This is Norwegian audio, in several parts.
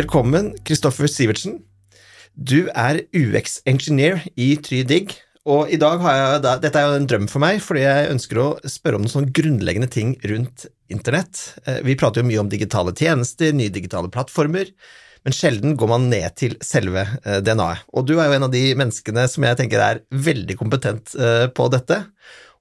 Velkommen, Kristoffer Sivertsen. Du er UX-engineer i TryDig, og i dag har jeg, dette er jo en drøm for meg, fordi jeg ønsker å spørre om noen sånne grunnleggende ting rundt internett. Eh, vi prater jo mye om digitale tjenester, nye digitale plattformer, men sjelden går man ned til selve eh, DNA-et. Og du er jo en av de menneskene som jeg tenker er veldig kompetent eh, på dette.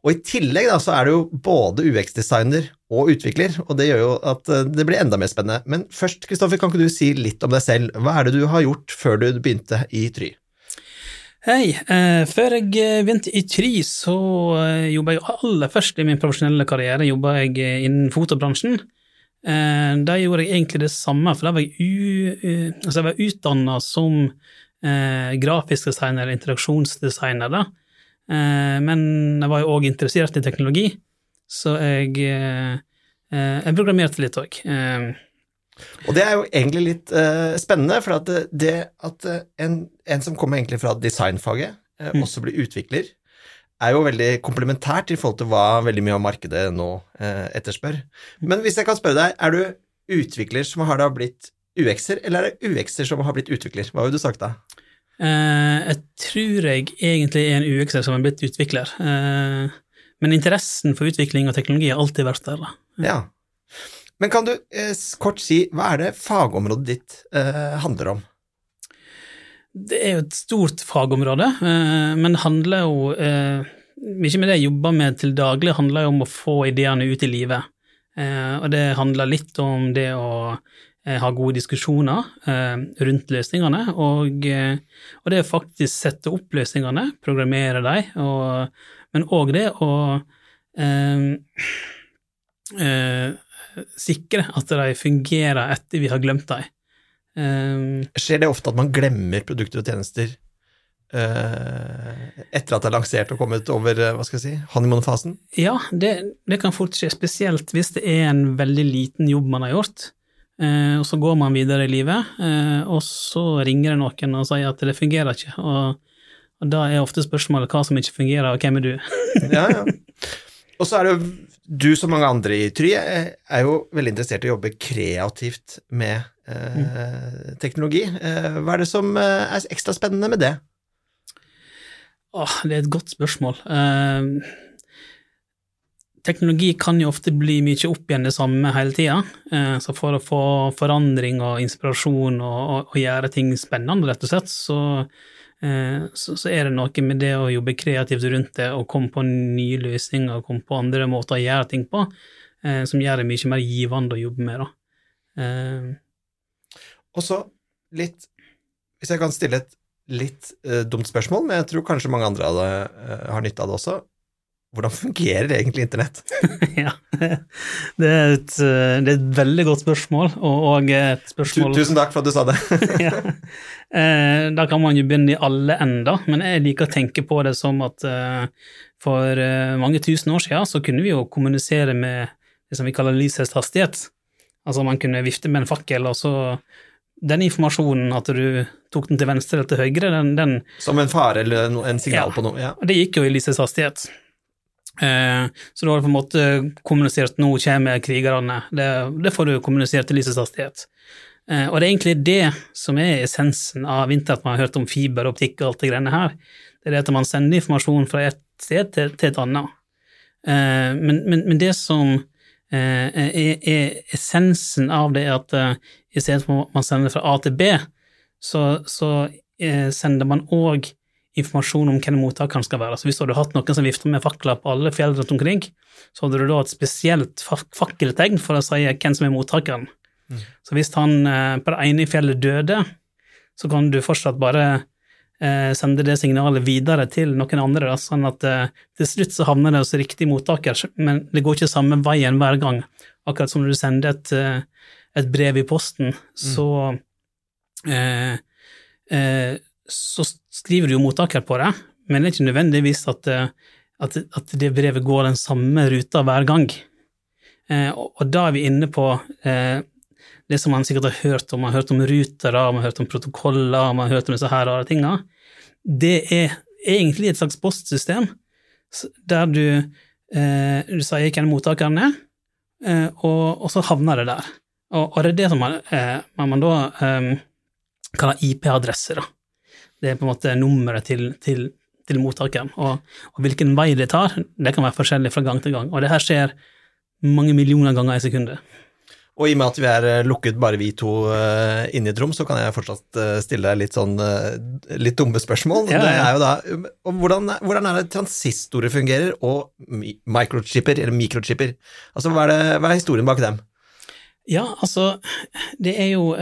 Og i tillegg da, så er du jo både UX-designer og utvikler, og det gjør jo at eh, det blir enda mer spennende. Men først, Kristoffer, kan ikke du si litt om deg selv? Hva er det du har gjort før du begynte i Try? Hei. Eh, før jeg eh, begynte i Try, så eh, jobba jeg aller først i min profesjonelle karriere jobba jeg eh, innen fotobransjen. Eh, da gjorde jeg egentlig det samme, for da var jeg, u, altså var utdanna som grafisk designer, interaksjonsdesigner, da. men jeg var jo òg interessert i teknologi. Så jeg, eh, eh, jeg programmerte litt òg. Eh, og det er jo egentlig litt uh, spennende, for at det at en, en, som kommer egentlig fra designfaget, uh, mm. også blir utvikler, er jo veldig komplementært i forhold til hva veldig mye av markedet nå uh, etterspør. Men hvis jeg kan spørre deg, er du utvikler som har da blitt UX-er, eller er det UX-er som har blitt utvikler? Hva ville du sagt da? jeg tror jeg egentlig er en UX-er som har blitt utvikler. Uh, men interessen for utvikling og teknologi har alltid vært der. Ja. Men kan du eh, kort si, hva er det fagområdet ditt eh, handler om? Det er jo et stort fagområde, eh, men det handler jo eh, Mye med det jeg jobber med til daglig, handler jo om å få ideene ut i livet. Eh, og det handler litt om det å eh, ha gode diskusjoner rundt løsningene, og, og det å faktisk sette opp løsningene, programmere dem, og men òg det å eh, eh, sikre at de fungerer etter vi har glemt dem. Eh, Skjer det ofte at man glemmer produkter og tjenester eh, etter at det er lansert og kommet over eh, hva skal jeg si, honeymoon-fasen? Ja, det, det, kan fort skje, spesielt hvis det er en veldig liten jobb man har gjort. Eh, og så går man videre i livet, og så ringer det noen og sier at det fungerer ikke. og og da er ofte spørsmålet hva som ikke fungerer, og hvem er du? ja, ja. Og så er det jo du som mange andre i Try er jo veldig interessert i å jobbe kreativt med eh, mm. teknologi. Eh, hva er det som eh, er ekstra spennende med det? Åh, det er et godt spørsmål. Eh, teknologi kan jo ofte bli mye opp igjen det samme hele tida. Eh, så for å få forandring og inspirasjon og, og, og gjøre ting spennende, rett og slett, så så, så, er det noe med det å jobbe kreativt rundt det og komme på nye løsninger komme på andre måter å gjøre ting på, eh, som gjør det mye mer givende å jobbe med. Eh. Og så litt Hvis jeg kan stille et litt eh, dumt spørsmål, men jeg tror kanskje mange andre hadde, uh, har nytte av det også. Hvordan fungerer egentlig internett? ja, det er, et, det er, et, veldig godt spørsmål, og et spørsmål Tusen takk for at du sa det. ja. Eh, da kan man jo begynne i alle ender, men jeg liker å tenke på det som at eh, for eh, mange tusen år siden så kunne vi jo kommunisere med det som vi kaller lysets hastighet. Altså man kunne vifte med en fakkel, og så den informasjonen, at du tok den til venstre eller til høyre, den, den Som en fare eller en signal ja, på noe? Ja. Det gikk jo i lysets hastighet. Så da har du på en måte kommunisert 'nå kommer krigerne', det, det får du kommunisert til lysets hastighet. Eh, og det er egentlig det som er essensen av internett. Man har hørt om fiberoptikk og alt det greiene her. Det er det at man sender informasjon fra et sted til, til et annet. Eh, men, men, men, det som eh, er, er, essensen av det, er at i stedet for at man sender fra A til B, så, så sender man òg informasjon om hvem mottakeren skal være. Så hvis du hadde hatt noen som vifter med fakler på alle fjell rundt omkring, så hadde du da et spesielt fakkeltegn for å si hvem som er mottakeren. Mm. Så hvis han eh, på det ene fjellet døde, så kan du fortsatt bare eh, sende det signalet videre til noen andre, da, sånn at eh, til slutt så havner det hos riktig mottaker, men det går ikke samme veien hver gang. Akkurat som når du sender et, et brev i posten, mm. så eh, eh, så skriver du jo mottaker på det, men det er ikke nødvendigvis at, at, at det brevet går den samme ruta hver gang. Eh, og, og da er vi inne på eh, det som man sikkert har hørt om, man har hørt om ruter, man har hørt om protokoller, man har hørt om disse her rare tinga, det er egentlig et slags postsystem der du, eh, du sier hvem mottakeren er, eh, og, og, så havner det der. Og, og det er det som man, eh, man da eh, kaller IP-adresse, da. Det er på en måte nummeret til, til, til mottakeren. Og, og, hvilken vei det tar, det kan være forskjellig fra gang til gang. Og det her skjer mange millioner ganger i sekundet. Og i og med at vi er eh, lukket bare vi to uh, inne i et rom, så kan jeg fortsatt uh, stille deg litt sånn uh, litt dumme spørsmål. Ja, ja. Det er jo da, um, hvordan, hvordan, er det transistorer fungerer, og microchipper, eller mikrochipper? Altså, hva er, det, hva er, historien bak dem? Ja, altså, det er jo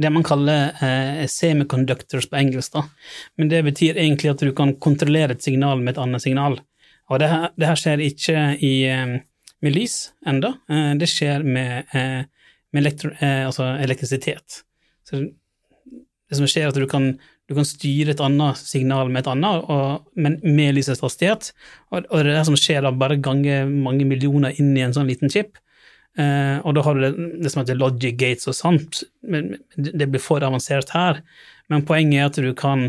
det man kaller semiconductors på engelsk, da. Men det betyr egentlig at du kan kontrollere et signal med et annet signal. Og det her, det her skjer ikke i med lys enda. Eh, det skjer med, eh, med elektro, eh, altså elektrisitet. Så det som skjer, er at du kan, du kan styre et annet signal med et annet, og, men med lysets hastighet. Og, og, det er det som skjer da bare ganger mange millioner inn i en sånn liten chip. Uh, og da har du det, det som heter logic gates og sånt, men det blir for avansert her. Men poenget er at du kan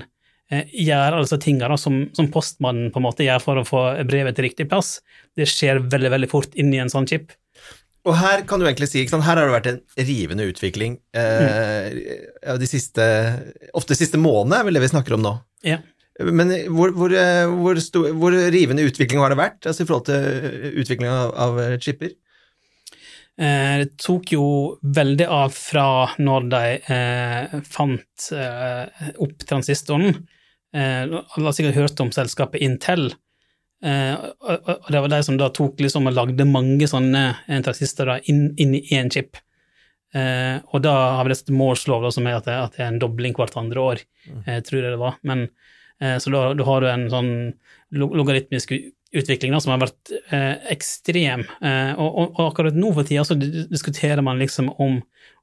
Eh, gjøre alle disse tingene som, som, postmannen på en måte gjør for å få brevet til riktig plass. Det skjer veldig veldig fort inni en sånn chip. Og her kan du egentlig si, her har det vært en rivende utvikling eh, mm. de siste, ofte de siste månedene, er vel det vi snakker om nå. Ja. Men hvor, hvor, hvor, stor, hvor, rivende utvikling har det vært altså i forhold til utvikling av, av chipper? Eh, det tok jo veldig av fra når de eh, fant eh, opp transistoren eh, Alle har sikkert hørt om selskapet Intel. Eh, og, det var de som da tok liksom og lagde mange sånne transistorer inn, inn i én chip. Eh, og da har vi dette Moores lov, som er at det, at det, er en dobling hvert andre år, mm. eh, tror jeg det var. Men, eh, så da, da, har du en sånn logaritmisk utvikling som har vært ekstrem. Og, og, og, akkurat nå for tida så diskuterer man liksom om,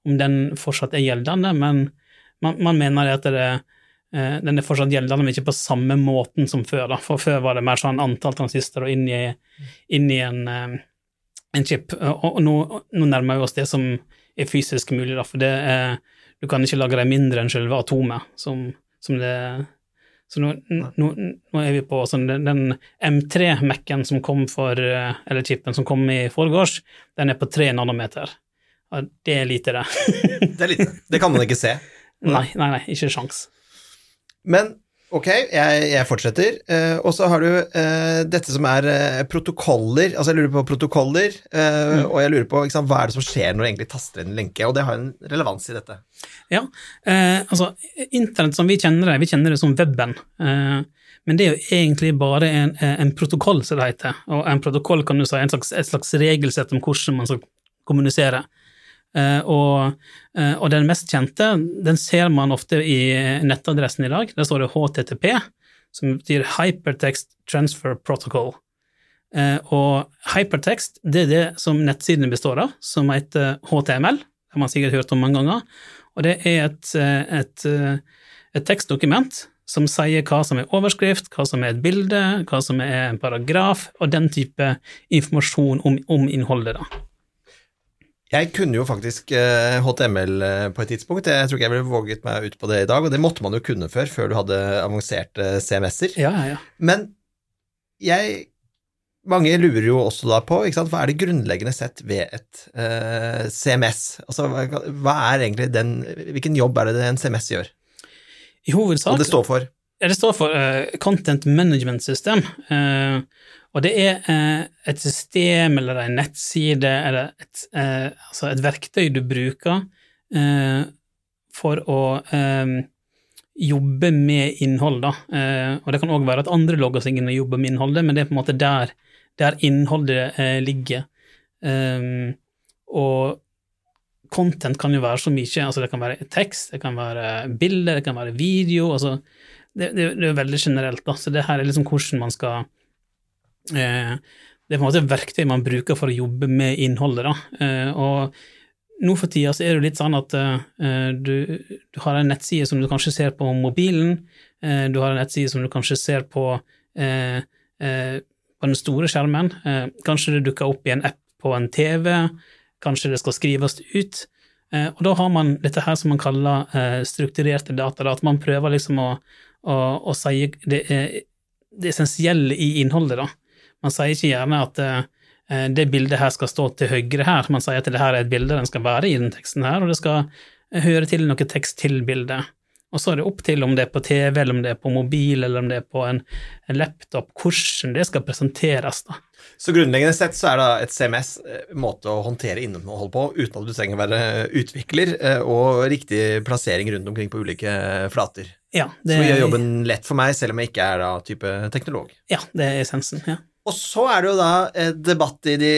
om den fortsatt er gjeldende, men man, man mener at det er Eh, den er fortsatt gjeldende, men ikke på samme måten som før. Da. For før var det mer sånn antall transistorer inn i, inn i en, eh, en, chip. Og, nå, nå, nærmer vi oss det som er fysisk mulig, da, for det er, du kan ikke lage dem mindre enn selve atomet. Som, som det, så nå, nå, nå, er vi på sånn, den, den M3-Mac-en som kom for, eh, eller chipen som kom i forgårs, den er på tre nanometer. Ja, det er lite, det. det er lite. Det kan man ikke se. Nei, nei, nei, ikke sjans. Men ok, jeg, jeg fortsetter. Uh, og så har du uh, dette som er uh, protokoller. Altså, jeg lurer på protokoller, mm. og jeg lurer på sant, hva er det som skjer når du egentlig taster inn en lenke, og det har en relevans i dette. Ja, altså, internett som vi kjenner det, vi kjenner det som weben. men det er jo egentlig bare en, en, protokoll, som det heter. Og en protokoll kan du si er slags, et slags regelsett om hvordan man skal kommunisere. Uh, og, uh, og, den mest kjente den ser man ofte i nettadressen i dag. Der står det HTTP, som betyr Hypertext Transfer Protocol. Uh, og hypertext det er det som nettsidene består av, som heter HTML. Det har man sikkert hørt om mange ganger. Og det er et, et, et tekstdokument som sier hva som er overskrift, hva som er et bilde, hva som er en paragraf, og den type informasjon om, om innholdet. da. Jeg kunne jo faktisk HTML eh, eh, på et tidspunkt. Jeg tror ikke jeg ville våget meg ut på det i dag, og det måtte man jo kunne før, før du hadde avanserte CMS-er. Ja, ja. Men jeg mange lurer jo også da på ikke sant, hva er det grunnleggende sett ved et uh, CMS? Altså, hva er egentlig den Hvilken jobb er det en CMS gjør? I hovedsak Og det står for? Ja, det står for uh, Content Management System. Uh, og det er eh, et system eller en nettside eller et, eh, altså et verktøy du bruker eh, for å eh, jobbe med innhold, da. Eh, og det kan òg være at andre logger seg inn og jobber med innholdet, men det er på en måte der, der innholdet eh, ligger. og content kan jo være så mye, altså det kan være tekst, det kan være bilder, det kan være video, altså det, det, det er veldig generelt, da, så det her er liksom hvordan man skal Eh, det er på en måte et verktøy man bruker for å jobbe med innholdet. Da. Eh, og nå for tida så er det litt sånn at uh, du, du, har en nettside som du kanskje ser på mobilen, du har en nettside som du kanskje ser på, på den store skjermen, kanskje det dukker opp i en app på en TV, kanskje det skal skrives ut. og da har man dette her som man kaller strukturerte data, da, at man prøver liksom å, å, å si det, det essensielle i innholdet. da. Man sier ikke gjerne at uh, eh, det bildet her skal stå til høyre her. Man sier at det her er et bilde, den skal være i den teksten her, og det skal høre til noe tekst til bildet. Og så er det opp til om det er på TV, eller om det er på mobil, eller om det er på en, en laptop, hvordan det skal presenteres. da. Så grunnleggende sett så er da et CMS måte å håndtere innhold på uten at du trenger å være utvikler, og riktig plassering rundt omkring på ulike flater. Ja, det, Som gjør jobben lett for meg, selv om jeg ikke er da type teknolog. Ja, det er essensen. ja. Og så er det jo da debatt i de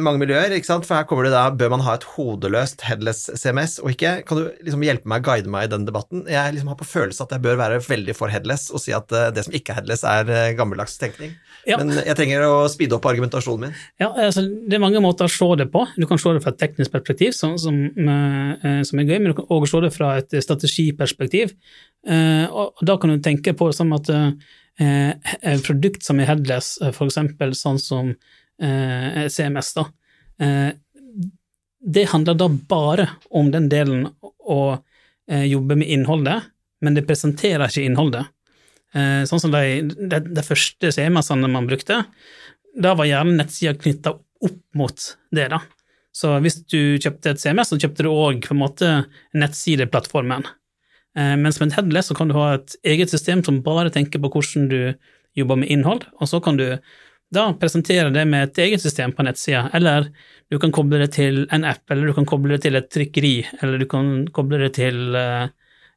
mange miljøer, ikke sant? for her kommer det da bør man ha et hodeløst headless CMS og ikke? Kan du liksom hjelpe meg, guide meg i den debatten? Jeg liksom har på følelse at jeg bør være veldig for headless og si at eh, det som ikke er headless, er eh, gammeldags tenkning. Ja. Men jeg trenger å speede opp argumentasjonen min. Ja, altså, Det er mange måter å se det på. Du kan se det fra et teknisk perspektiv, som, som, eh, som er gøy, men du kan også se det fra et strategiperspektiv. Og da kan du tenke på det som at eh, produkt som er headless, eh, f.eks. sånn som eh, CMS, da, eh, det handler da bare om den delen å eh, jobbe med innholdet, men det presenterer ikke innholdet. Eh, sånn som de, de, de første CMS-ene man brukte, da var gjerne nettsida knytta opp mot det, da. Så hvis du kjøpte et CMS, så kjøpte du òg på mens med headless så kan du ha et eget system som bare tenker på hvordan du jobber med innhold, og så kan du da presentere det med et eget system på nettsida, eller du kan koble det til en app, eller du kan koble det til et trykkeri, eller du kan koble det til eh,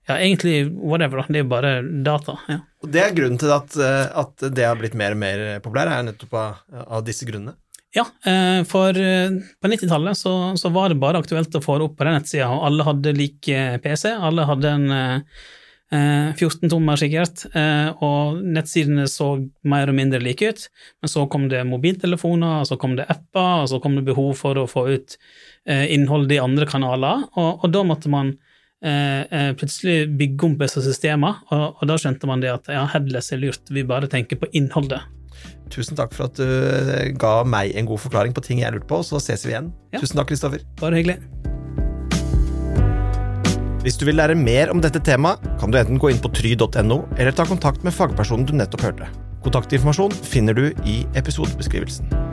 ja, egentlig whatever, det er jo bare data. ja. Og Det er grunnen til at, eh, at det har blitt mer og mer populær, er nettopp av, av disse grunnene? Ja, eh, for eh, på 90-tallet så, så, var det bare aktuelt å få det opp på den nettsida, og alle hadde lik eh, PC, alle hadde en 14-tommer sikkert, og nettsidene så mer og mindre like ut. Men så kom det mobiltelefoner, og så kom det apper, og så kom det behov for å få ut innhold i andre kanaler, og, og da måtte man plutselig bygge om disse systemene, og, og, da skjønte man det at ja, headless er lurt, vi bare tenker på innholdet. Tusen takk for at du eh, ga meg en god forklaring på ting jeg lurte på, så ses vi igjen. Ja. Tusen takk, Kristoffer. Bare hyggelig. Hvis du vil lære mer om dette temaet, kan du enten gå inn på try.no, eller ta kontakt med fagpersonen du nettopp hørte. Kontaktinformasjon finner du i episodebeskrivelsen.